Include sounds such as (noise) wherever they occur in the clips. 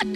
Det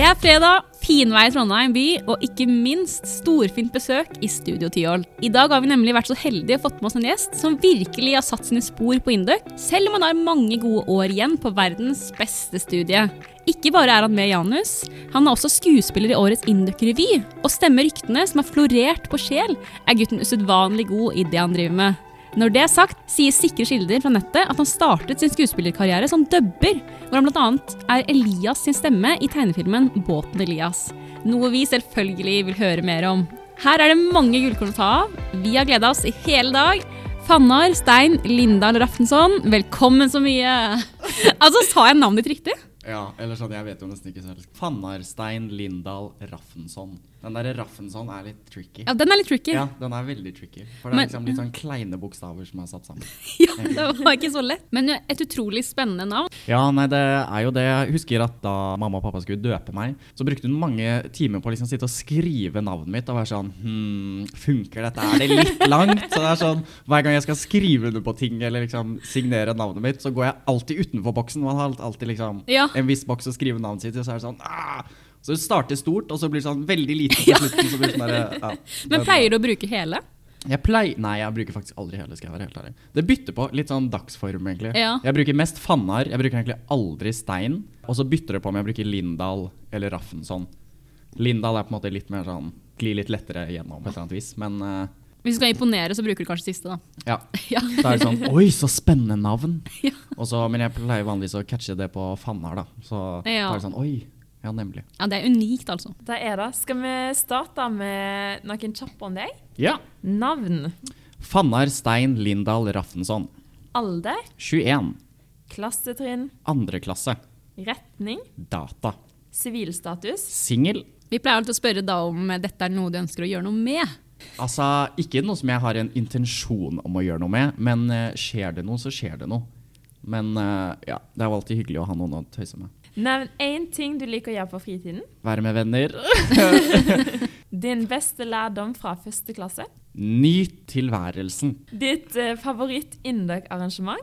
er fredag, finvær i Trondheim by, og ikke minst storfint besøk i Studio Tyholt. I dag har vi nemlig vært så heldige og fått med oss en gjest som virkelig har satt sine spor på Induc, selv om han har mange gode år igjen på verdens beste studie. Ikke bare er han med i Janus, han er også skuespiller i årets Induc-revy, og stemmer ryktene som har florert på sjel, er gutten usedvanlig god i det han driver med. Når det er sagt, sier sikre kilder fra nettet at han startet sin skuespillerkarriere som dubber, hvor han bl.a. er Elias sin stemme i tegnefilmen Båten Elias. Noe vi selvfølgelig vil høre mer om. Her er det mange gullkorn å ta av. Vi har gleda oss i hele dag. Fannar, Stein, Lindahl Raffensson, velkommen så mye. (laughs) altså, sa jeg navnet ditt riktig? Ja, eller sånn, jeg vet jo nesten ikke selv. Fannarstein Lindahl Raffensson. Den derre Raffensson er litt tricky. Ja, den er litt tricky. Ja, den er veldig tricky. For det er Men- liksom litt sånn kleine bokstaver som er satt sammen. (laughs) Ja, det var ikke så lett. Men et utrolig spennende navn. Ja, nei, det er jo det. Jeg husker at da mamma og pappa skulle døpe meg, så brukte hun mange timer på å liksom sitte og skrive navnet mitt og være sånn Hm, funker dette? Er det litt (laughs) langt? Så det er sånn, Hver gang jeg skal skrive under på ting eller liksom signere navnet mitt, så går jeg alltid utenfor boksen. Man har alltid liksom Ja. en viss boks å skrive navnet sitt i, så er det sånn ah! Så det starter stort, og så blir det sånn veldig lite på slutten. Så blir det sånn der, ja. (laughs) Men pleier du å bruke hele? Jeg pleier Nei, jeg bruker faktisk aldri hele, skal jeg være helt ærlig. Det bytter på. Litt sånn dagsform, egentlig. Ja. Jeg bruker mest Fannar. Jeg bruker egentlig aldri Stein. Og så bytter det på om jeg bruker Lindahl eller Raffenson. Lindahl er på en måte litt mer sånn Glir litt lettere gjennom på et eller annet vis, men Uh, Hvis du skal imponere, så bruker du kanskje siste, da. ja. (laughs) Ja. Da er det sånn Oi, så spennende navn! (laughs) Ja. Og så, men jeg pleier vanligvis å catche det på Fannar, da. Så Ja. da er det sånn Oi. Ja, nemlig. Ja, det er unikt, altså. Det er det. Skal vi starte med noen kjappe om deg? Ja. Navn, Fannar Stein Lindahl Raffensson. alder, 21. klassetrinn, Andre klasse. retning, Data. sivilstatus. Singel. Vi pleier alltid å spørre da om dette er noe du ønsker å gjøre noe med. Altså, ikke noe som jeg har en intensjon om å gjøre noe med, men eh, skjer det noe, så skjer det noe. Men eh, ja, det er jo alltid hyggelig å ha noen å tøyse med. Nevn én ting du liker å gjøre på fritiden. Være med venner. (laughs) Din beste lærdom fra første klasse. Nyt tilværelsen. Ditt uh, favoritt-Induc-arrangement.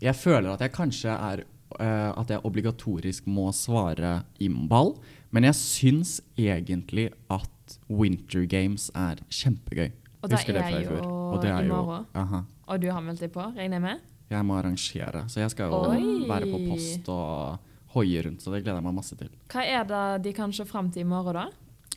Jeg føler at jeg kanskje er uh, At jeg obligatorisk må svare imball, men jeg syns egentlig at Winter Games er kjempegøy. Og da Husker er jeg i jo. Og det i er jo morgen. aha. Og du har meldt deg på, regner jeg med? Jeg må arrangere, så jeg skal jo Oi. være på post og hoie rundt, så det gleder jeg meg masse til. Hva er det de kan se fram til i morgen, da?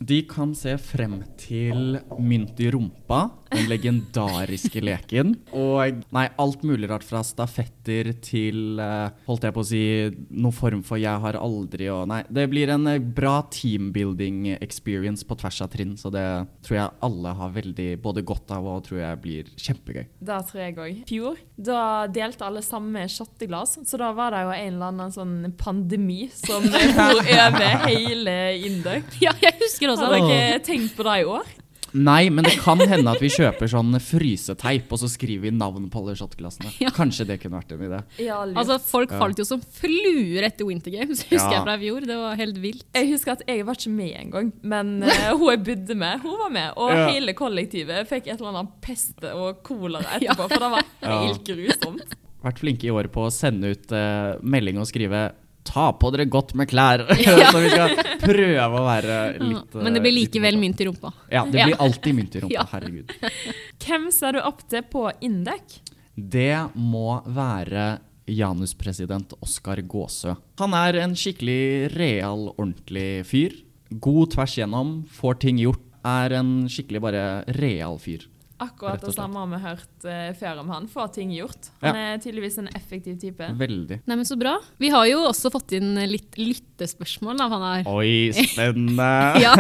De kan se frem til Mynt i rumpa, den legendariske (laughs) leken. Og nei, alt mulig rart fra stafetter til eh, holdt jeg på å si noen form for 'jeg har aldri' og Nei, det blir en eh, bra teambuilding experience på tvers av trinn, så det tror jeg alle har veldig både godt av og tror jeg blir kjempegøy. Det tror jeg òg. Fjor da delte alle samme shotteglass, så da var det jo en eller annen sånn pandemi som (laughs) for over hele Induc. Ja, jeg husker også Har dere tenkt på det i år? Nei, men det kan hende at vi kjøper sånn fryseteip, og så skriver vi navn på alle shotglassene. Ja. Kanskje det kunne vært en idé. Ja. Altså, Folk falt jo som fluer etter Winter Games, (laughs) husker Ja. jeg fra i fjor. Det var helt vilt. jeg husker at jeg var ikke med engang, men uh, hun jeg bodde med, hun var med. Og Ja. hele kollektivet fikk et eller annet peste og kolera (laughs) etterpå, for det var Ja. helt grusomt. Vært flinke i år på å sende ut uh, melding og skrive Ta på dere godt med klær! (laughs) så vi skal prøve å være litt eh, Men det blir likevel mynt i rumpa. Ja, det Ja. blir alltid mynt i rumpa. (laughs) Ja. Herregud. (laughs) Hvem ser du opp til på Indek? Det må være Janus-president Oskar Gåsø. Han er en skikkelig real, ordentlig fyr. God tvers gjennom, får ting gjort. Er en skikkelig bare real fyr. Akkurat det samme har vi hørt uh, før om han. Får ting gjort. Han er tydeligvis en effektiv type. Veldig. Nei, men Så bra. Vi har jo også fått inn litt lyttespørsmål. av han her. Oi, spennende! (laughs) Ja.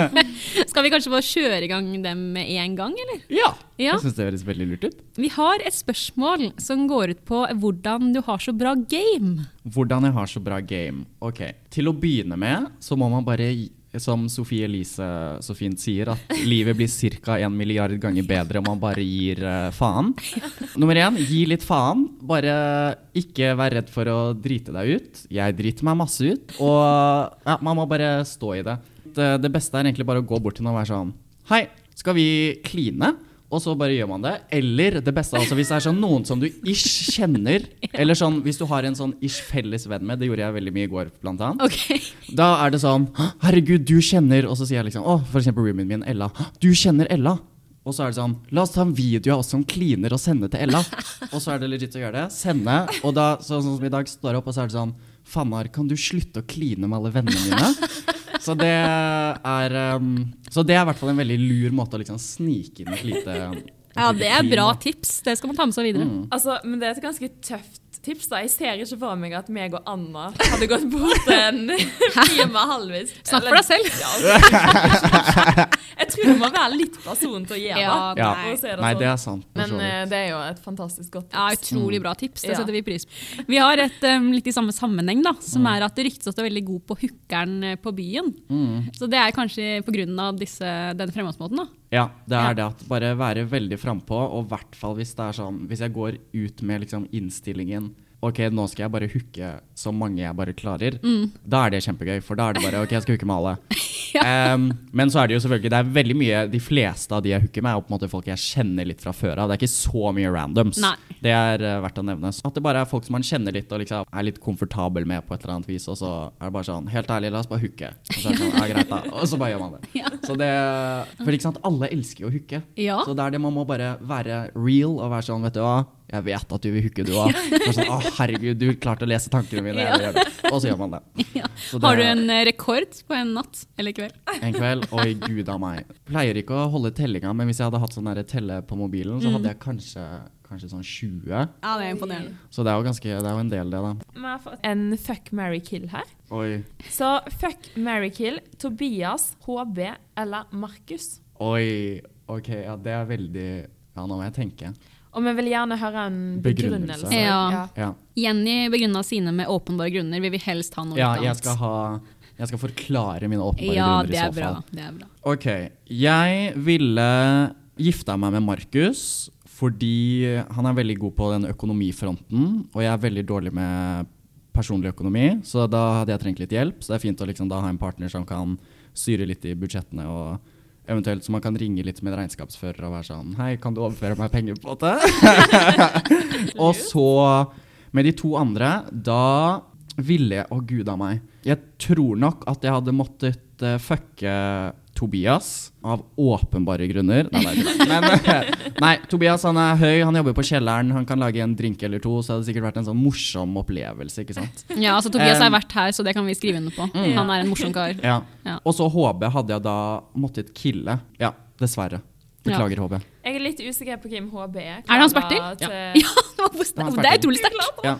Skal vi kanskje bare kjøre i gang dem med en gang, eller? ja. Ja. Jeg syns det høres veldig lurt ut. Vi har et spørsmål som går ut på hvordan du har så bra game. Hvordan jeg har så bra game. Ok, Til å begynne med så må man bare, som Sofie Elise så fint sier, at livet blir ca. en milliard ganger bedre om man bare gir eh, faen. (laughs) Nummer én, gi litt faen. Bare ikke vær redd for å drite deg ut. Jeg driter meg masse ut. Og ja, man må bare stå i det. eh, det beste er egentlig bare å gå bort til noen og være sånn Hei, skal vi kline? Og så bare gjør man det. Eller det beste altså hvis det er sånn noen som du ish kjenner. (laughs) Eller sånn hvis du har en sånn ish felles venn med. Det gjorde jeg veldig mye i går, blant annet. Okay. Da er det sånn Herregud, du kjenner Og så sier jeg liksom Å, for eksempel roomien min, Ella. Du kjenner Ella. Og så er det sånn La oss ta en video av oss som kliner og sende til Ella. Og så er det legit å gjøre det. Sende. Og da, sånn som i dag, står jeg opp, og så er det sånn Fannar, kan du slutte å kline med alle vennene mine? Så det er um, Så det er i hvert fall en veldig lur måte å liksom snike inn et lite Ja, det er bra tips. Det skal man ta med seg videre. Mm. Altså, men det er et ganske tøft tips. da. Jeg ser ikke for meg at meg og Anna hadde gått bort en (laughs) (laughs) time halvvis. Snakk for deg selv. Ja, altså, (laughs) jeg tror du må være litt person til å gjøre Ja, si det Nei, sånn. det er sant. Men uh, det er jo et fantastisk godt tips. Ja. Utrolig bra tips. Det setter vi pris på. Vi har et um, litt i samme sammenheng, da, som Mm. er at det ryktes at du er veldig god på hookeren eh, på byen. Mm. Så det er kanskje pga. den fremgangsmåten, da. Ja, det er det at bare være veldig frampå, og i hvert fall hvis det er sånn Hvis jeg går ut med liksom innstillingen Ok, nå skal jeg bare hooke så mange jeg bare klarer. Da er det kjempegøy, for da er det bare Ok, jeg skal hooke med alle. (laughs) Em, men så er det jo selvfølgelig Det er veldig mye De fleste av de jeg hooker med, er på en måte folk jeg kjenner litt fra før av. Det er ikke så mye randoms. Nei. Det er uh, verdt å nevne. At det bare er folk som man kjenner litt og liksom er litt komfortabel med på et eller annet vis, og så er det bare sånn Helt ærlig, la oss bare hooke. Og så er det sånn, ja, greit da. Og så bare gjør man det. Ja. Så det For ikke sant, alle elsker jo å hooke. Ja. Så det er det man må bare være real og være sånn, vet du hva. Jeg vet at du vil hooke, du òg. Sånn, å, herregud, du klarte å lese tankene mine. Det. Og så gjør man det. (laughs) Ja. Det- Har du en eh, rekord på en natt eller kveld? En kveld, oi gud av meg. Pleier ikke å holde tellinga, men hvis jeg hadde hatt sånn telle på mobilen, så hadde jeg kanskje, kanskje sånn 20. Ja, det er imponerende. Så det er jo ganske, det er jo en del, det, da. Vi har fått en fuck, marry, kill her. Oi. Så fuck, marry, kill. Tobias, HB eller Markus? Oi. Ok, ja, det er veldig Ja, nå må jeg tenke. Og vi vil gjerne høre en Begrunnelse. begrunnelse. Ja. Ja, Jenny begrunna sine med åpenbare grunner. Vi vil helst ha noe ja annet. jeg skal ha Jeg skal forklare mine åpenbare Ja, grunner det i så bra. fall. Det er bra. Ok, jeg ville gifta meg med Markus fordi han er veldig god på den økonomifronten, og jeg er veldig dårlig med personlig økonomi, så da hadde jeg trengt litt hjelp. Så det er fint å liksom da ha en partner som kan styre litt i budsjettene, og eventuelt så man kan ringe litt med en regnskapsfører og være sånn Hei, kan du overføre meg penger, på det? (laughs) og så, med de to andre, da ville jeg Å, gud a meg. Jeg tror nok at jeg hadde måttet uh, fucke Tobias av åpenbare grunner. Nei, nei, men, nei, Tobias han er høy, han jobber på kjelleren, han kan lage en drink eller to, så hadde det sikkert vært en sånn morsom opplevelse, ikke sant? Ja, altså Tobias Um, har vært her, så det kan vi skrive under på. Han er en morsom kar. Ja. Ja. Og så HB hadde jeg da måttet kille. Ja, dessverre. Beklager, HB. Jeg er litt usikker på hvem HB er. Er det Hans Bertil? Til, Ja, det var Det var det er utrolig sterkt. Ja.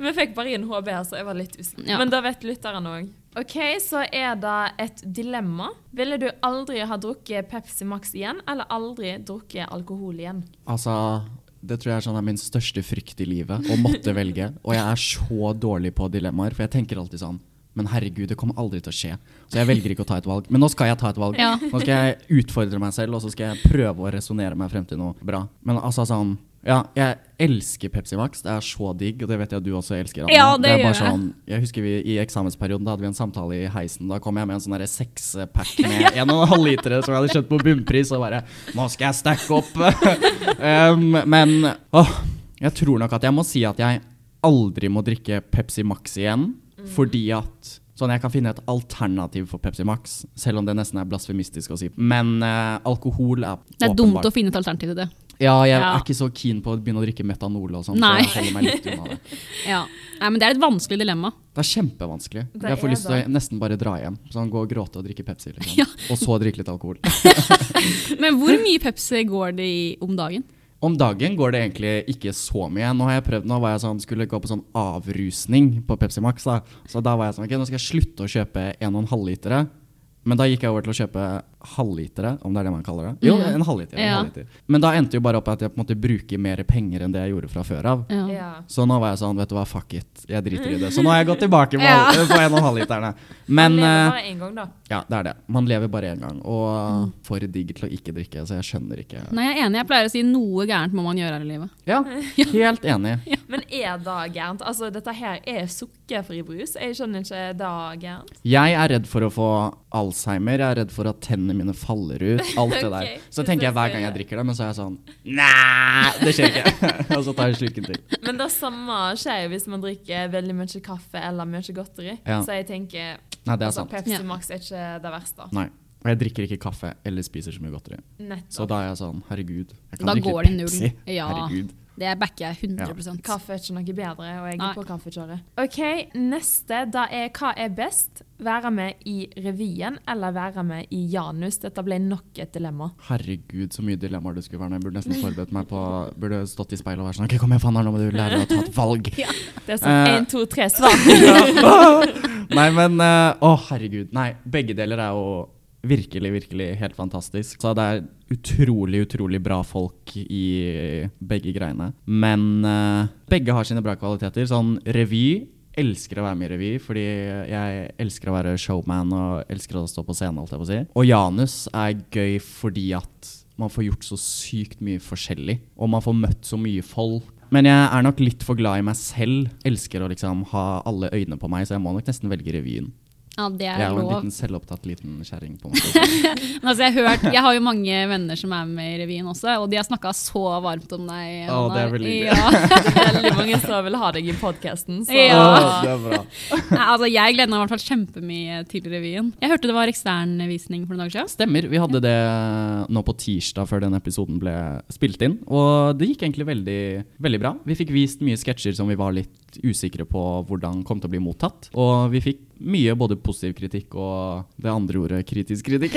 Vi fikk bare inn HB, så jeg var litt usikker. Ja. Men da vet lytteren òg. OK, så er det et dilemma. Ville du aldri ha drukket Pepsi Max igjen, eller aldri drukket alkohol igjen? Altså, det tror jeg er sånn er min største frykt i livet, å måtte velge. Og jeg er så dårlig på dilemmaer, for jeg tenker alltid sånn men herregud, det kommer aldri til å skje. Så jeg velger ikke å ta et valg. Men nå skal jeg ta et valg. Ja. Nå skal jeg utfordre meg selv, og så skal jeg prøve å resonnere meg frem til noe bra. Men altså sånn Ja, jeg elsker Pepsi Max. Det er så digg, og det vet jeg at du også elsker. Anna. Ja, det er gjør jeg. sånn, jeg husker vi I eksamensperioden da hadde vi en samtale i heisen. Da kom jeg med en sånn sekspack (laughs) med en og en halv liter som jeg hadde kjøpt på bunnpris, og bare Nå skal jeg stacke opp! (laughs) um, men åh, jeg tror nok at jeg må si at jeg aldri må drikke Pepsi Max igjen, fordi at Sånn, Jeg kan finne et alternativ for Pepsi Max, selv om det nesten er blasfemistisk å si. Men uh, alkohol er åpenbart Det er dumt å finne et alternativ til det. Ja, jeg Ja. er ikke så keen på å begynne å drikke metanol og sånn, så Nei. jeg holder meg litt unna det. (laughs) Ja. Nei, men Det er et vanskelig dilemma. Det er kjempevanskelig. Det jeg får lyst til å nesten bare dra hjem. Sånn Gå og gråte og drikke Pepsi, liksom. Ja. Og så drikke litt alkohol. (laughs) Men hvor mye Pepsi går det i om dagen? Om dagen går det egentlig ikke så mye. Nå har jeg prøvd, nå var jeg sånn, skulle gå på sånn avrusning på Pepsi Max. da. Så da var jeg sånn, ok, nå skal jeg slutte å kjøpe 1,5 litere. Men da gikk jeg over til å kjøpe halvlitere, om det er det man kaller det. Jo, Ja. en halvliter. En Ja. halvliter. Men da endte jo bare opp at jeg på en måte bruker mer penger enn det jeg gjorde fra før av. Ja. Ja. Så nå var jeg sånn, vet du hva, fuck it, jeg driter i det. Så nå har jeg gått (laughs) tilbake på, Ja. på en og en halv literne. Man Men lever eh, bare én gang, da. ja, det er det. Man lever bare én gang. Og Mm. for digg til å ikke drikke, så jeg skjønner ikke Nei, jeg er enig. Jeg pleier å si noe gærent må man gjøre her i livet. Ja, (laughs) helt enig. Men er det gærent? Altså, dette her er sukkerfri brus. Jeg skjønner ikke det gærent. Jeg er redd for å få Alzheimer, jeg er redd for at tennene mine faller ut. Alt det (laughs) der. Så tenker jeg hver gang jeg drikker det, men så er jeg sånn Nei, det skjer ikke. (laughs) og så tar jeg slukken til. Men det samme skjer jo hvis man drikker veldig mye kaffe eller mye godteri. Ja. Så jeg tenker Nei, det er altså, sant. Pepsi. Max er ikke det verste. Nei. Og jeg drikker ikke kaffe eller spiser så mye godteri. Så da er jeg sånn, herregud. Jeg kan Da drikke. Pepsi. Ja. Herregud. Det backer jeg 100 Kaffe er ikke noe bedre, og jeg Nei. er på kaffekjøret. OK, neste da er hva er best? Være med i revyen eller være med i Janus? Dette ble nok et dilemma. Herregud, så mye dilemmaer det skulle være. Jeg burde nesten forberedt meg på Burde stått i speilet og vært sånn Ok, kom igjen, faen, her, nå må du lære å ta et valg. (laughs) Det er sånn Eh. én, to, tre, svar. (laughs) Nei, men eh, Å, herregud. Nei, begge deler er jo virkelig, virkelig helt fantastisk. Så det er utrolig, utrolig bra folk i begge greiene. Men uh, begge har sine bra kvaliteter. Sånn revy Elsker å være med i revy, fordi jeg elsker å være showman og elsker å stå på scenen. Alt jeg får si. Og Janus er gøy fordi at man får gjort så sykt mye forskjellig. Og man får møtt så mye folk. Men jeg er nok litt for glad i meg selv. Elsker å liksom ha alle øynene på meg, så jeg må nok nesten velge revyen. Ja, det Jeg er er jo en liten selvopptatt liten kjerring. (laughs) altså, jeg, har hørt, jeg har jo mange venner som er med i revyen også, og de har snakka så varmt om deg. Å, det er veldig. Ja. (laughs) Er veldig (laughs) mange som vil ha deg i podkasten, Ja. Å, det er bra. Nei, altså, jeg gleder meg i hvert fall kjempemye til revyen. Jeg hørte det var eksternvisning for noen dager siden. Stemmer. Vi hadde det nå på tirsdag før den episoden ble spilt inn. Og det gikk egentlig veldig, veldig bra. Vi fikk vist mye sketsjer som vi var litt usikre på hvordan kom til å bli mottatt. Og vi fikk mye både positiv kritikk og det andre ordet kritisk kritikk.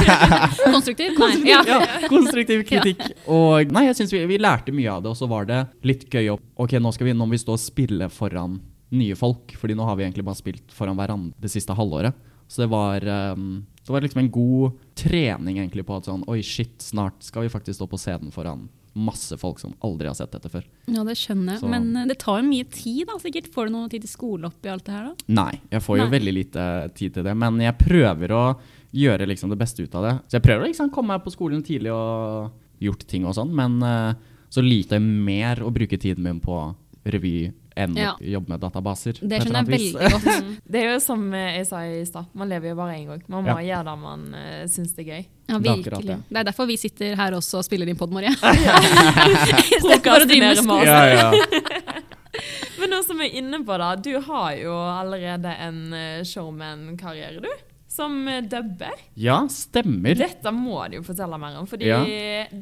(laughs) Konstruktiv? Nei. Ja. ja, konstruktiv kritikk. Og nei, jeg synes vi, vi lærte mye av det, og så var det litt gøy å Ok, nå skal vi, nå må vi stå og spille foran nye folk, fordi nå har vi egentlig bare spilt foran hverandre det siste halvåret. Så det var, um, det var liksom en god trening egentlig på at sånn Oi, shit, snart skal vi faktisk stå på scenen foran masse folk som aldri har sett dette før. ja, det skjønner jeg. Så- Men eh, det tar jo mye tid, da, sikkert. Får du noe tid til skole oppi alt det her, da? Nei, jeg får jo Nei. veldig lite tid til det, men jeg prøver å gjøre liksom det beste ut av det. Så jeg prøver å liksom komme meg på skolen tidlig og gjort ting og sånn, men eh, så liker jeg mer å bruke tiden min på revy enn Ja. å jobbe med databaser. Det skjønner jeg veldig godt. (laughs) Det er jo som eh, jeg sa i stad, man lever jo bare én gang. Man må gjøre det man uh, syns det er gøy. Ja, Det er akkurat virkelig. det. Er derfor vi sitter her også og spiller inn pod, Marie. (laughs) (laughs) Istedenfor å drive med skole. Ja, ja. Men nå som vi er inne på det, du har jo allerede en eh, showman-karriere, du. Som eh, dubber. ja, stemmer. Dette må du jo fortelle mer om, Fordi Ja.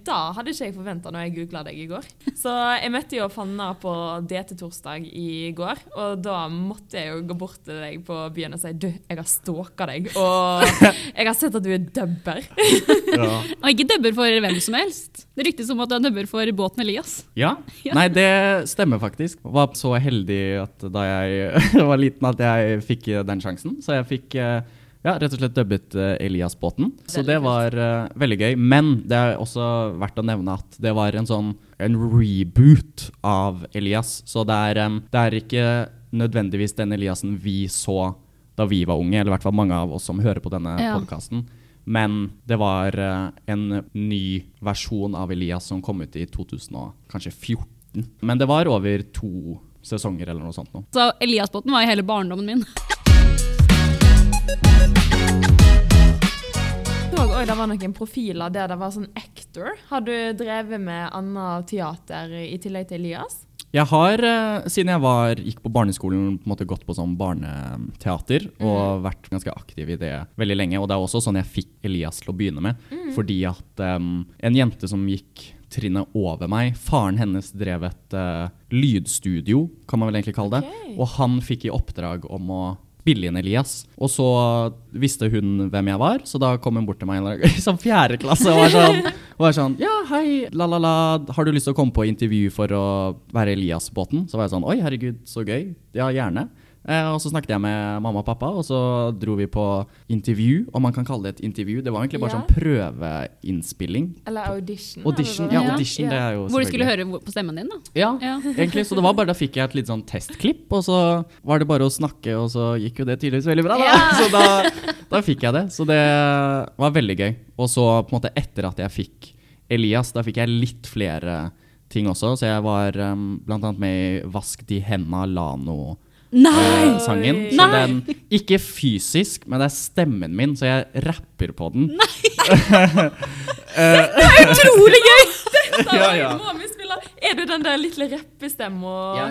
da hadde ikke jeg forventa når jeg googla deg i går. (laughs) Så jeg møtte jo Fanna på DT-torsdag i går, og da måtte jeg jo gå bort til deg på byen og si du, jeg har stalka deg, og jeg har sett at du er dubber. (laughs) Ja. Og ikke dubber for hvem som helst. Det ryktes om at du er dubber for båten Elias. Ja. (laughs) Ja. Nei, det stemmer faktisk. Jeg Var så heldig at da jeg var liten at jeg fikk den sjansen. Så jeg fikk eh, ja, rett og slett dubbet eh, Elias-båten. Så det var uh, veldig gøy. Men det er også verdt å nevne at det var en sånn en reboot av Elias. Så det er, um, det er ikke nødvendigvis den Eliasen vi så da vi var unge, eller i hvert fall mange av oss som hører på denne Ja. podkasten. Men det var uh, en ny versjon av Elias som kom ut i 2014. Men det var over to sesonger eller noe sånt nå. Så Elias-båten var jo hele barndommen min. (laughs) Oi, det var noen profiler der det var sånn actor. Har du drevet med annet teater i tillegg til Elias? Jeg har, eh, siden jeg var, gikk på barneskolen, på en måte gått på sånn barneteater og vært ganske aktiv i det veldig lenge. Og det er også sånn jeg fikk Elias til å begynne med. Fordi at um, en jente som gikk trinnet over meg, faren hennes drev et uh, lydstudio, kan man vel egentlig kalle det. Okay. Og han fikk i oppdrag om å spille inn Elias. Og så visste hun hvem jeg var, så da kom hun bort til meg i (laughs) sånn fjerde klasse og var sånn, og var sånn Ja, hei, la-la-la, har du lyst til å komme på intervju for å være Elias-båten? Så var jeg sånn Oi, herregud, så gøy. Ja, gjerne. Eh, og så snakket jeg med mamma og pappa, og så dro vi på intervju, om man kan kalle det et intervju. Det var egentlig bare Ja. sånn prøveinnspilling. Eller audition. Audition, eller ja, audition, det er jo Hvor du skulle høre på stemmen din, da. Ja, Ja. egentlig. Så det var bare, da fikk jeg et litt sånn testklipp, og så var det bare å snakke, og så gikk jo det tydeligvis veldig bra, da. Ja. (laughs) Så da, da fikk jeg det. Så det var veldig gøy. Og så på en måte etter at jeg fikk Elias, da fikk jeg litt flere ting også. Så jeg var um, blant annet med i Vask de henda Lano. Nei! Uh, sangen. Så Nei! den, ikke fysisk, men det er stemmen min, så jeg rapper på den. (laughs) Utrolig gøy! er Ja, ja. må vi spille. Er du den der lille rappestemma? Jeg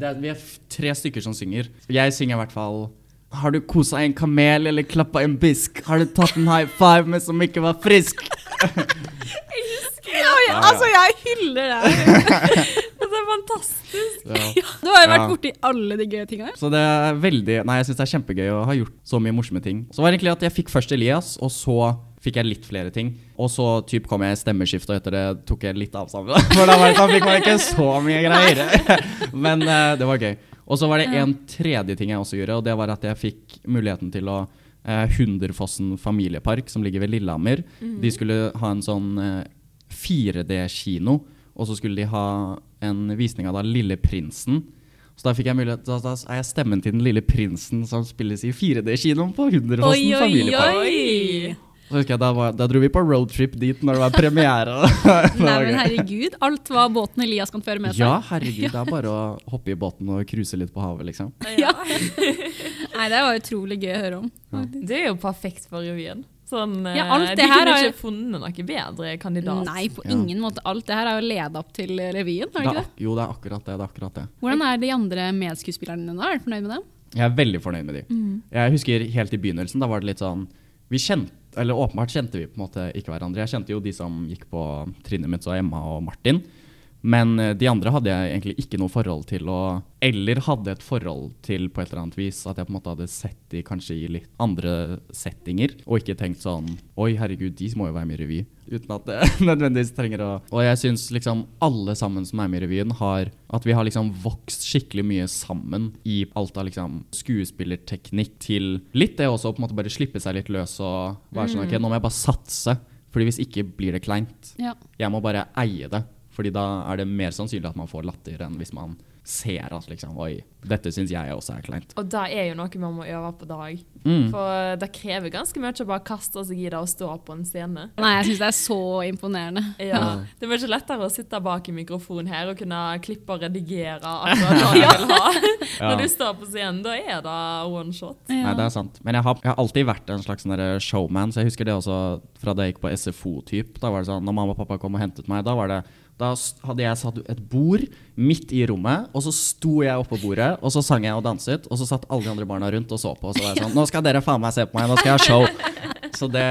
det vi er tre stykker som synger. Jeg synger i hvert fall Har du kosa en kamel eller klappa en bisk? Har du tatt en high five med som ikke var frisk? (laughs) Ja, ja, altså, jeg hyller deg. (laughs) Det er fantastisk. Ja. (laughs) Du har jo vært Ja. borti alle de gøye tingene. Så det er veldig Nei, jeg syns det er kjempegøy å ha gjort så mye morsomme ting. Så var det egentlig at jeg fikk først Elias, og så fikk jeg litt flere ting. Og så typ kom jeg i stemmeskift, og etter det tok jeg litt avstand. (laughs) For da var det, fikk man ikke så mye greier. (laughs) Men uh, det var gøy. Og så var det en tredje ting jeg også gjorde, og det var at jeg fikk muligheten til å uh, Hunderfossen familiepark, som ligger ved Lillehammer. De skulle ha en sånn uh, 4D-kino, og så skulle de ha en visning av da Lille Prinsen. Så da fikk jeg mulighet, da, da er jeg stemmen til den lille prinsen som spilles i 4D-kinoen på oi, familiepark. Så husker jeg, da, var, da dro vi på roadtrip dit når det var premiere. (laughs) Nei, men herregud. Alt hva båten Elias kan føre med seg. Ja, herregud, det er (laughs) bare å hoppe i båten og cruise litt på havet, liksom. Ja. (laughs) Nei, det var utrolig gøy å høre om. Det er jo perfekt for revyen. Sånn, Ja, eh, alt det de her kunne har- ikke funnet noe bedre kandidat. Nei, på Ja. ingen måte. Alt det her er jo leda opp til revyen, har Det det er, ikke det? jo, det er akkurat det. det er akkurat det. Hvordan er de andre medskuespillerne dine? Er du fornøyd med dem? Jeg er veldig fornøyd med de. Jeg husker helt i begynnelsen, da var det litt sånn Vi kjente, eller åpenbart kjente vi på en måte ikke hverandre. Jeg kjente jo de som gikk på trinnet mitt, så Emma og Martin. Men eh, de andre hadde jeg egentlig ikke noe forhold til, og, eller hadde et forhold til på et eller annet vis. At jeg på en måte hadde sett de kanskje i litt andre settinger, og ikke tenkt sånn Oi, herregud, de må jo være med i revy. Uten at det (laughs) nødvendigvis trenger å Og jeg syns liksom alle sammen som er med i revyen, har At vi har liksom vokst skikkelig mye sammen i alt av liksom skuespillerteknikk til litt det også på en måte bare slippe seg litt løs og være sånn Ok, nå må jeg bare satse. Fordi hvis ikke blir det kleint. Ja. Jeg må bare eie det. Fordi da er det mer sannsynlig at man får latter enn hvis man ser at liksom Oi, dette syns jeg også er kleint. Og det er jo noe man må øve på dag. Mm. For det krever ganske mye å bare kaste seg i det og stå på en scene. Nei, jeg syns det er så imponerende. Ja. Det er mye lettere å sitte bak i mikrofonen her og kunne klippe og redigere akkurat hva du vil ha. (laughs) (laughs) Ja. Når du står på scenen, da er det one shot. Ja. Nei, det er sant. Men jeg har, jeg har alltid vært en slags sånn showman, så jeg husker det også fra da jeg gikk på SFO-typ. Da var det sånn, Når mamma og pappa kom og hentet meg, da var det da hadde jeg satt et bord midt i rommet, og så sto jeg oppå bordet, og så sang jeg og danset, og så satt alle de andre barna rundt og så på, og så var jeg sånn Nå skal dere faen meg se på meg, nå skal jeg ha show. Så det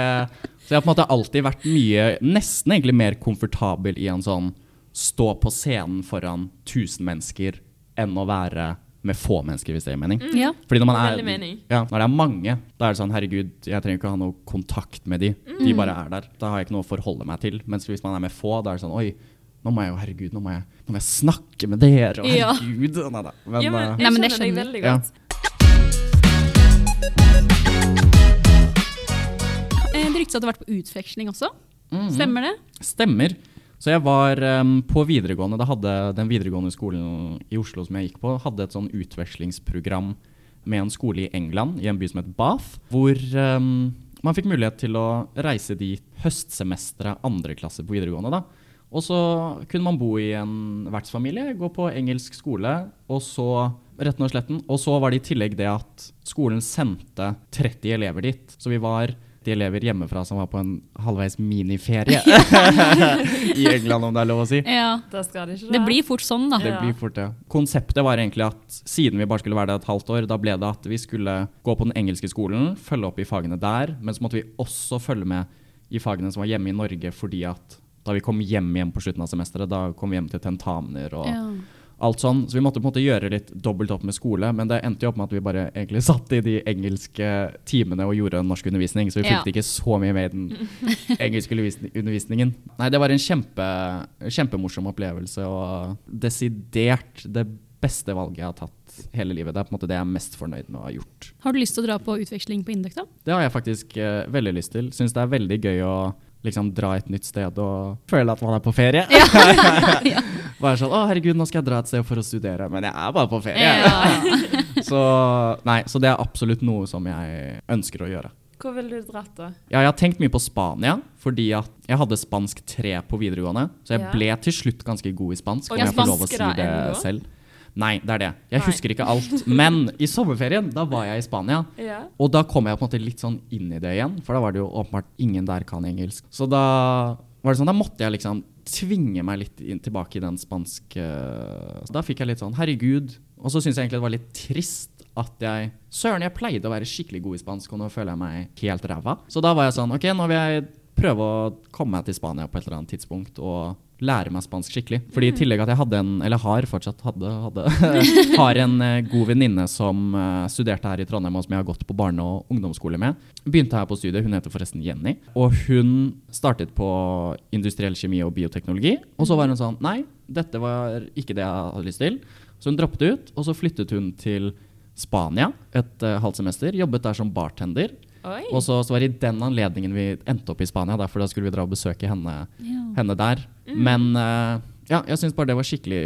Så jeg har på en måte alltid vært mye Nesten egentlig mer komfortabel i en sånn stå på scenen foran 1000 mennesker enn å være med få mennesker, hvis det gir mening. Ja. Fordi når man er, ja, når det er mange, da er det sånn herregud, jeg trenger ikke å ha noe kontakt med de. De bare er der. Da har jeg ikke noe å forholde meg til. Mens hvis man er med få, da er det sånn oi, nå må jeg jo, herregud, nå må jeg, nå må jeg snakke med dere, og Ja. herregud. Nei da. Men, ja, men eh, jeg men det skjønner deg veldig Ja. godt. Eh, Det ryktes at du har vært på utveksling også. mhm. Stemmer det? Stemmer. Så jeg var um, på videregående, da hadde den videregående skolen i Oslo som jeg gikk på, hadde et sånn utvekslingsprogram med en skole i England, i en by som het Bath, hvor um, man fikk mulighet til å reise dit høstsemesteret andre klasse på videregående. da. Og så kunne man bo i en vertsfamilie, gå på engelsk skole, og så retten og sletten. Og så var det i tillegg det at skolen sendte 30 elever dit. Så vi var de elever hjemmefra som var på en halvveis miniferie (laughs) i England, om det er lov å si. Ja. Det skal det ikke Det blir fort sånn, da. Det blir fort ja. Konseptet var egentlig at siden vi bare skulle være der et halvt år, da ble det at vi skulle gå på den engelske skolen, følge opp i fagene der, men så måtte vi også følge med i fagene som var hjemme i Norge, fordi at da vi kom hjem igjen på slutten av semesteret, da kom vi hjem til tentamener og Ja. alt sånn. Så vi måtte på en måte gjøre litt dobbelt opp med skole, men det endte jo opp med at vi bare egentlig (laughs) satt i de engelske timene og gjorde norskundervisning, så vi Ja. ikke så mye med i den engelske undervisningen. Nei, det var en kjempe, kjempemorsom opplevelse og desidert det beste valget jeg har tatt hele livet. Det er på en måte det jeg er mest fornøyd med å ha gjort. Har du lyst til å dra på utveksling på Indøk, da? Det har jeg faktisk uh, veldig lyst til. Syns det er veldig gøy å liksom dra et nytt sted og føle at man er på ferie. (laughs) (laughs) Ja. Bare sånn 'Å, herregud, nå skal jeg dra et sted for å studere', men jeg er bare på ferie. Ja. (laughs) Så, nei, så det er absolutt noe som jeg ønsker å gjøre. Hvor ville du dratt, da? Ja, jeg har tenkt mye på Spania, fordi at jeg hadde spansk 3 på videregående. Så jeg Ja. ble til slutt ganske god i spansk, Og om jeg får lov å si det selv. Nei, det er det. Jeg Nei. husker ikke alt. Men i sommerferien, da var jeg i Spania. Ja. Og da kom jeg på en måte litt sånn inn i det igjen, for da var det jo åpenbart ingen der kan engelsk. Så da var det sånn, da måtte jeg liksom tvinge meg litt inn, tilbake i den spanske Så Da fikk jeg litt sånn herregud. Og så syns jeg egentlig det var litt trist at jeg Søren, jeg pleide å være skikkelig god i spansk, og nå føler jeg meg helt ræva. Så da var jeg sånn OK, nå vil jeg prøve å komme meg til Spania på et eller annet tidspunkt og lære meg spansk skikkelig. Fordi i tillegg at jeg hadde en, eller har fortsatt hadde, hadde (laughs) har en eh, god venninne som eh, studerte her i Trondheim, og som jeg har gått på barne- og ungdomsskole med. Begynte her på studiet, hun heter forresten Jenny. Og hun startet på industriell kjemi og bioteknologi. Og så var hun sånn Nei, dette var ikke det jeg hadde lyst til. Så hun droppet ut, og så flyttet hun til Spania et uh, halvt semester. Jobbet der som bartender. Oi. Og så, så var det i den anledningen vi endte opp i Spania, da, for da skulle vi dra og besøke henne, Ja. henne der. Men uh, ja, jeg syns bare det var skikkelig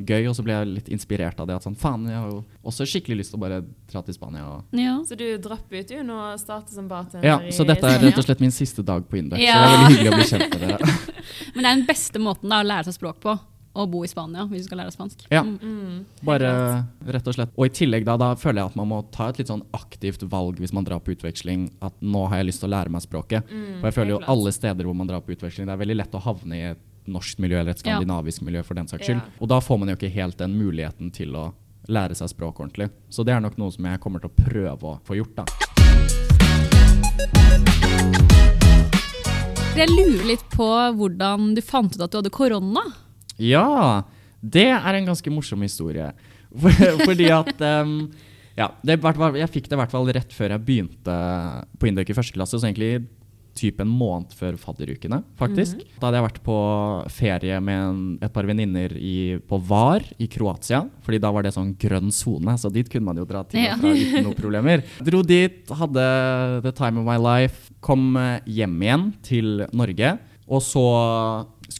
gøy, og så ble jeg litt inspirert av det. At sånn, faen, jeg har jo også skikkelig lyst til å bare dra til Spania. Og Ja. Så du dropper ut jo nå og starter som bartender ja, i så dette er rett og slett min siste dag på Indøk. Ja. Så det er veldig hyggelig å bli kjent med dere. (laughs) (laughs) Men det er den beste måten da, å lære seg språk på. Å bo i Spania hvis du skal lære spansk. Ja. Mm. Mm, Bare rett og slett. Og i tillegg da, da føler jeg at man må ta et litt sånn aktivt valg hvis man drar på utveksling. At nå har jeg lyst til å lære meg språket. Mm, For jeg føler jo klart. alle steder hvor man drar på utveksling, det er veldig lett å havne i et norsk miljø eller et Ja. skandinavisk miljø for den saks skyld. Ja. Og da får man jo ikke helt den muligheten til å lære seg språk ordentlig. Så det er nok noe som jeg kommer til å prøve å få gjort, da. Jeg lurer litt på hvordan du fant ut at du hadde korona. Ja, det er en ganske morsom historie. (laughs) Fordi at um, Ja, det, jeg fikk det i hvert fall rett før jeg begynte på Indøk i første klasse, så egentlig typ en måned før fadderukene, faktisk. Da hadde jeg vært på ferie med en, et par venninner på VAR i Kroatia. Fordi da var det sånn grønn sone, så dit kunne man jo dra til Ja. fra uten noen problemer. (laughs) Dro dit, hadde the time of my life. Kom hjem igjen til Norge. Og så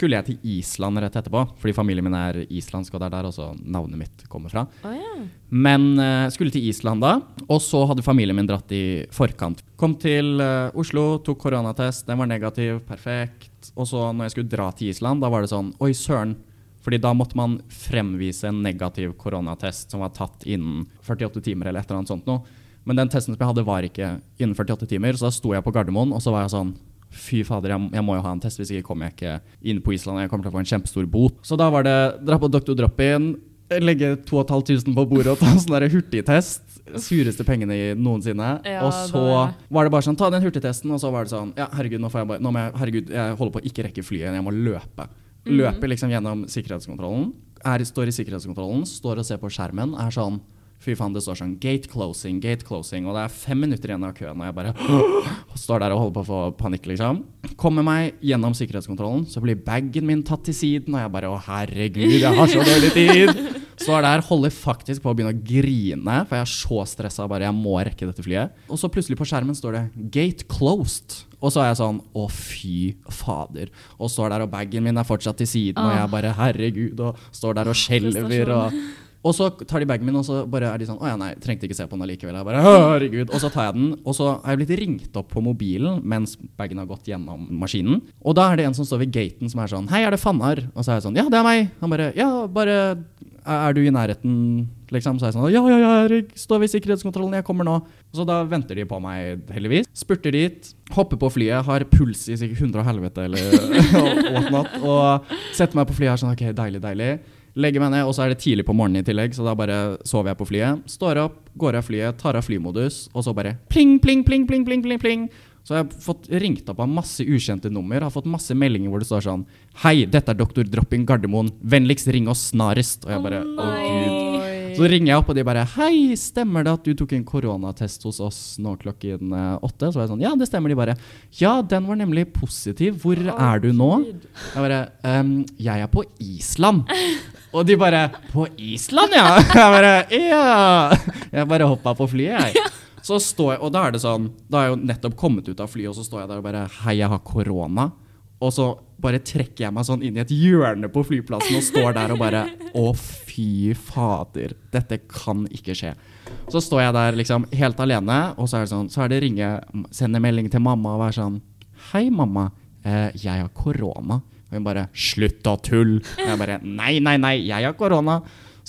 skulle jeg til Island rett etterpå, fordi familien min er islandsk, og det er der også navnet mitt kommer fra. Oh, yeah. Men uh, skulle til Island da, og så hadde familien min dratt i forkant. Kom til uh, Oslo, tok koronatest, den var negativ, perfekt. Og så når jeg skulle dra til Island, da var det sånn, oi søren. Fordi da måtte man fremvise en negativ koronatest som var tatt innen 48 timer eller et eller annet sånt noe. Men den testen som jeg hadde var ikke innen 48 timer, så da sto jeg på Gardermoen, og så var jeg sånn, fy fader, jeg, jeg må jo ha en test, hvis ikke kommer jeg ikke inn på Island, og jeg kommer til å få en kjempestor bot. Så da var det, dra på Dr. Drop-in, legge 2500 på bordet og ta en sånn hurtigtest. Sureste pengene i noensinne. Ja, og så var det bare sånn, ta den hurtigtesten, og så var det sånn, ja, herregud, nå får jeg bare, nå må jeg, herregud, jeg holder på å ikke rekke flyet, jeg må løpe. Løpe liksom gjennom sikkerhetskontrollen. Er, står i sikkerhetskontrollen, står og ser på skjermen, er sånn, fy faen, det står sånn, gate closing, gate closing, og det er fem minutter igjen av køen, og jeg bare (gasps) står der og holder på å få panikk, liksom. Kommer meg gjennom sikkerhetskontrollen, så blir bagen min tatt til siden, og jeg bare, å herregud, jeg har så dårlig tid. (laughs) Står der, holder faktisk på å begynne å grine, for jeg er så stressa, bare jeg må rekke dette flyet. Og så plutselig på skjermen står det 'gate closed'. Og så er jeg sånn, å fy fader. Og står der, og bagen min er fortsatt til siden, og jeg bare, herregud, og står der og skjelver, og... Og så tar de bagen min, og så bare er de sånn Å ja, nei, trengte ikke se på den allikevel. Jeg bare, herregud. Og så tar jeg den, og så har jeg blitt ringt opp på mobilen mens bagen har gått gjennom maskinen. Og da er det en som står ved gaten som er sånn Hei, er det Fannar? Og så er jeg sånn Ja, det er meg. Han bare Ja, bare Er du i nærheten, liksom? Så er jeg sånn Ja, ja, ja, jeg står ved sikkerhetskontrollen, jeg kommer nå. Og Så da venter de på meg, heldigvis. Spurter dit, hopper på flyet, har puls i sikkert 100 og helvete eller (laughs) whatnot, og setter meg på flyet og er sånn OK, deilig, deilig. Legger meg ned, og så er det tidlig på morgenen i tillegg, så da bare sover jeg på flyet. Står opp, går av flyet, tar av flymodus, og så bare pling, pling, pling, pling, pling, pling, pling. Så jeg har fått ringt opp av masse ukjente nummer, har fått masse meldinger hvor det står sånn Hei, dette er doktor Dropping Gardermoen. Vennligst ring oss snarest. Og jeg bare Å, gud. Så ringer jeg opp, og de bare Hei, stemmer det at du tok en koronatest hos oss nå klokken eh, åtte? Så var jeg sånn Ja, det stemmer. De bare Ja, den var nemlig positiv. Hvor er du nå? Jeg bare um, Jeg er på Island. Og de bare På Island, ja? (laughs) Jeg bare Ja. Jeg bare hoppa på flyet, jeg. Så står jeg, og da er det sånn Da har jeg jo nettopp kommet ut av flyet, og så står jeg der og bare Hei, jeg har korona. Og så bare trekker jeg meg sånn inn i et hjørne på flyplassen og står der og bare Å, fy fader. Dette kan ikke skje. Så står jeg der liksom helt alene, og så er det sånn Så er det ringe, sende melding til mamma og være sånn Hei, mamma. Eh, jeg har korona. Og hun bare Slutt å tulle. Jeg bare Nei, nei, nei, jeg har korona.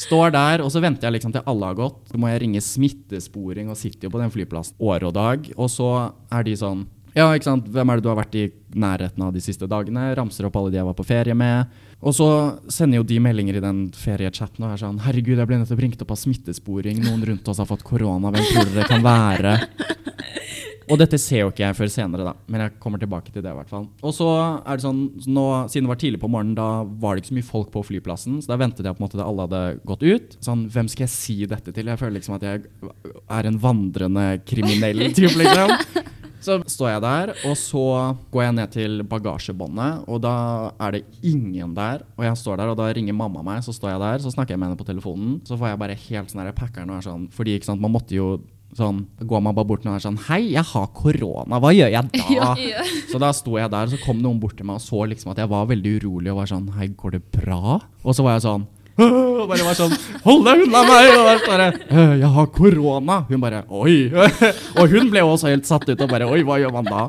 Står der, og så venter jeg liksom til alle har gått. Så må jeg ringe smittesporing og sitter jo på den flyplassen år og dag. Og så er de sånn Ja, ikke sant, hvem er det du har vært i nærheten av de siste dagene? Ramser opp alle de jeg var på ferie med. Og så sender jo de meldinger i den feriechatten og er sånn Herregud, jeg ble nettopp ringt opp av smittesporing. Noen rundt oss har fått korona. Hvem tror dere det kan være? Og dette ser jo ikke jeg før senere, da. Men jeg kommer tilbake til det. i hvert fall. Og så er det sånn, nå, Siden det var tidlig på morgenen, da var det ikke så mye folk på flyplassen. Så da ventet jeg på en måte til alle hadde gått ut. Sånn, Hvem skal jeg si dette til? Jeg føler liksom at jeg er en vandrende kriminell type, liksom. Så står jeg der, og så går jeg ned til bagasjebåndet, og da er det ingen der. Og jeg står der, og da ringer mamma meg, så står jeg der, så snakker jeg med henne på telefonen. Så får jeg bare helt sånn packeren og er sånn Fordi ikke sant, man måtte jo sånn Går man bare bort og er sånn Hei, jeg har korona, hva gjør jeg da? (laughs) Så da sto jeg der, og så kom noen bort til meg og så liksom at jeg var veldig urolig og var sånn Hei, går det bra? Og så var jeg sånn og bare var sånn Hold deg unna meg! Og der jeg «Øh, Jeg har korona. Hun bare Oi. (laughs) Og hun ble også helt satt ut og bare Oi, hva gjør man da?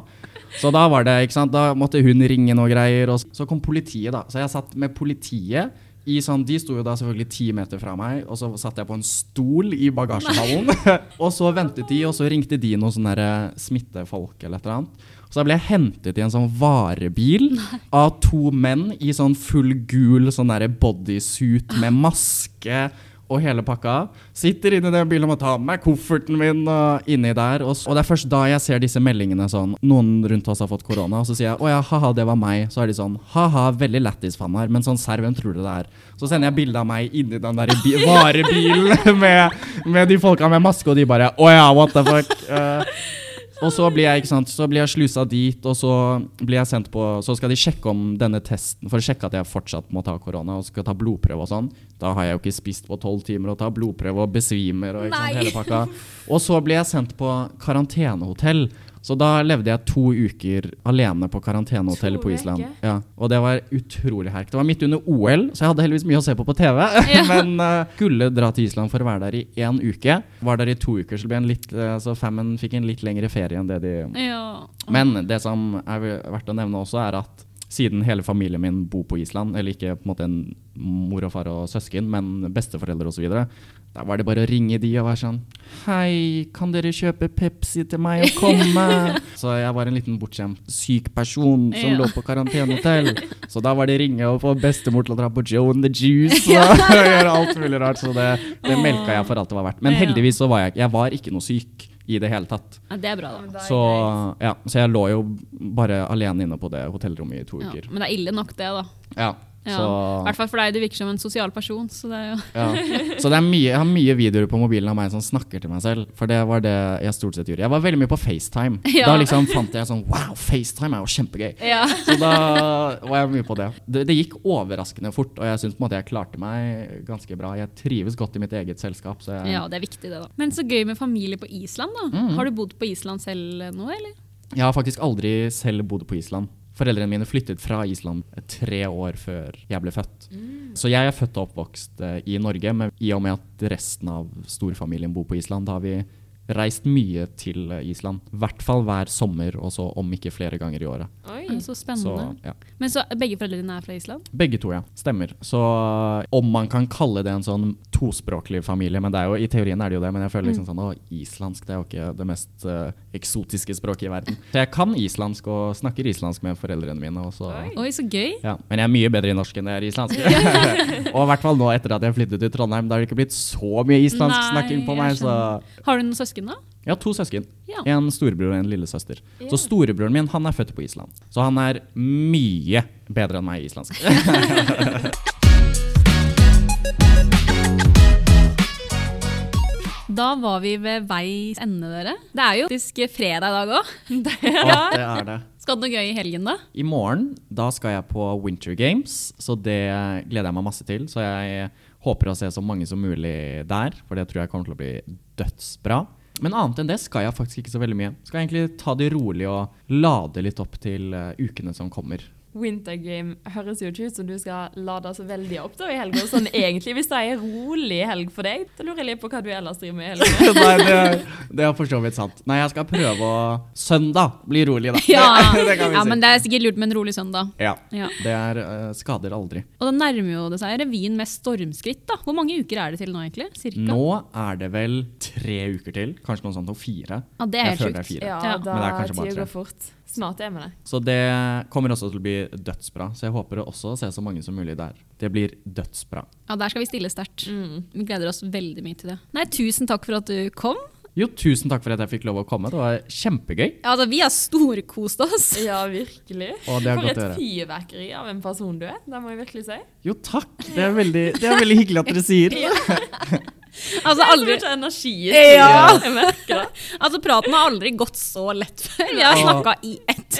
Så da var det, ikke sant, da måtte hun ringe noe greier, og så kom politiet, da. Så jeg satt med politiet sånn, De sto jo da selvfølgelig ti meter fra meg, og så satt jeg på en stol i bagasjehallen. (laughs) og så ventet de, og så ringte de noen sånne smittefolk eller et eller annet. Så da ble jeg hentet i en sånn varebil av to menn i sånn full gul sånn bodysuit med maske og hele pakka. Sitter inni den bilen og må ta med kofferten min og inni der. Og, og det er først da jeg ser disse meldingene sånn Noen rundt oss har fått korona, og så sier jeg å ja, haha, det var meg. Så er de sånn ha-ha, veldig lættis fannar, men sånn serr, hvem tror du det er? Så sender jeg bilde av meg inni den der bi (laughs) varebilen (laughs) med, med de folka med maske, og de bare å ja, what the fuck. (laughs) Eh, og så blir jeg ikke sant, så blir jeg slusa dit, og så blir jeg sendt på Så skal de sjekke om denne testen For å sjekke at jeg fortsatt må ta korona og skal ta blodprøve og sånn. Da har jeg jo ikke spist på tolv timer og tar blodprøve og besvimer og ikke sant, hele pakka. Og så blir jeg sendt på karantenehotell. Så da levde jeg to uker alene på karantenehotellet på Island. Ja, og det var utrolig herk. Det var midt under OL, så jeg hadde heldigvis mye å se på på TV. (laughs) Men uh, skulle dra til Island for å være der i én uke. Var der i to uker, så, ble en litt, uh, så Fammen fikk en litt lengre ferie enn det de Ja. men det som er verdt å nevne også, er at siden hele familien min bor på Island, eller ikke på en måte en mor og far og søsken, men besteforeldre osv., da var det bare å ringe de og være sånn Hei, kan dere kjøpe Pepsi til meg og komme? (laughs) Så jeg var en liten bortskjemt syk person som Ja. lå på karantenehotell. Så da var det ringe og få bestemor til å dra på Joe and the Juice og (laughs) gjøre alt mulig rart. Så det, det melka jeg for alt det var verdt. Men heldigvis så var jeg Jeg var ikke noe syk i det hele tatt. ja, det er bra, da. Så, ja, så jeg lå jo bare alene inne på det hotellrommet i to Ja. uker. Men det er ille nok, det, da. Ja, Ja. I hvert fall for deg, du virker som en sosial person. Så det er jo ja. så det er mye, jeg har mye videoer på mobilen av meg som snakker til meg selv. For det var det jeg stort sett gjorde. Jeg var veldig mye på FaceTime. (laughs) Ja. Da liksom fant jeg sånn Wow, FaceTime er jo kjempegøy. Ja. Så da var jeg mye på det. Det, det gikk overraskende fort, og jeg syns på en måte jeg klarte meg ganske bra. Jeg trives godt i mitt eget selskap. Så jeg, ja, det er viktig, det, da. Men så gøy med familie på Island, da. Mm. Har du bodd på Island selv nå, eller? Jeg har faktisk aldri selv bodd på Island. Foreldrene mine flyttet fra Island tre år før jeg ble født. Så jeg er født og oppvokst eh, i Norge, men i og med at resten av storfamilien bor på Island, da har vi reist mye til eh, Island. I hvert fall hver sommer, og så om ikke flere ganger i året. Oi. Ja, så Så, spennende. ja. Men så begge foreldrene dine er fra Island? Begge to, ja. Stemmer. Så eh, om man kan kalle det en sånn tospråklig familie, men det er jo, i teorien er det jo det, men jeg føler liksom sånn å, islandsk det er jo ikke det mest uh, eksotiske språket i verden. Så jeg kan islandsk og snakker islandsk med foreldrene mine. Og så, Oi. Oi, så gøy. ja, men jeg er mye bedre i norsk enn jeg er i islandsk. (laughs) og i hvert fall nå etter at jeg flyttet til Trondheim, da har det ikke blitt så mye islandsk Nei, snakking på meg. Så. Har du noen søsken, da? Ja, to søsken. Ja. En storebror og en lillesøster. Ja. Så storebroren min han er født på Island. Så han er mye bedre enn meg i islandsk. (laughs) Da var vi ved veis ende, dere. Det er jo faktisk fredag i dag òg. (laughs) ja. det er det. Skal du noe gøy i helgen, da? I morgen da skal jeg på Winter Games, så det gleder jeg meg masse til. Så jeg håper å se så mange som mulig der, for det tror jeg kommer til å bli dødsbra. Men annet enn det skal jeg faktisk ikke så veldig mye. Skal jeg egentlig ta det rolig og lade litt opp til eh, ukene som kommer. Wintergame høres jo ikke ut som du skal lade så veldig opp da i helga. Sånn egentlig, hvis det er en rolig helg for deg, da lurer jeg litt på hva du ellers driver med i helga. (laughs) Nei, det, det er for så vidt sant. Nei, jeg skal prøve å Søndag blir rolig, da. (laughs) Ja, Det, (laughs) det kan vi ja si. men det er sikkert lurt med en rolig søndag. Ja. Ja. Det er uh, skader aldri. Og det nærmer jo det seg revyen med stormskritt. da. Hvor mange uker er det til nå, egentlig? Cirka? Nå er det vel tre uker til. Kanskje noe sånt og fire. Ja, det er helt sjukt. Ja, da Men det kanskje tida går fort. Snart er der. Så det kommer også til å bli dødsbra. Så jeg håper også å se så mange som mulig der. Det blir dødsbra. Ja, Der skal vi stille sterkt. Mm. Vi gleder oss veldig mye til det. Nei, Tusen takk for at du kom. Jo, tusen takk for at jeg fikk lov å komme. Det var kjempegøy. Ja, altså, Vi har storkost oss. (laughs) Ja, virkelig. Og det For godt et fyrverkeri av en person du er. Det må jeg virkelig si. Jo, takk. Det er veldig, det er veldig hyggelig at dere sier. (laughs) Altså, Det er så aldri, mye energi i Ja. studio. (laughs) Jeg merker det. altså Praten har aldri gått så lett før. Vi har snakka i ett.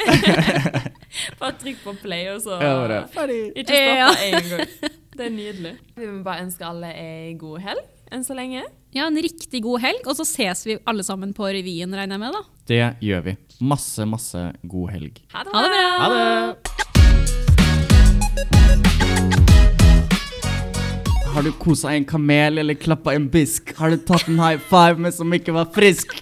(laughs) Bare trykk på play, og så ja, det ferdig. Ikke stopp Ja. én gang. (laughs) Det er nydelig. Vi må bare ønske alle ei god helg enn så lenge. Ja, En riktig god helg, og så ses vi alle sammen på revyen, regner jeg med. da. Det gjør vi. Masse, masse god helg. Ha det Ha det bra! Ha det! Har du kosa en kamel eller klappa en bisk? Har du tatt en high five med som ikke var frisk?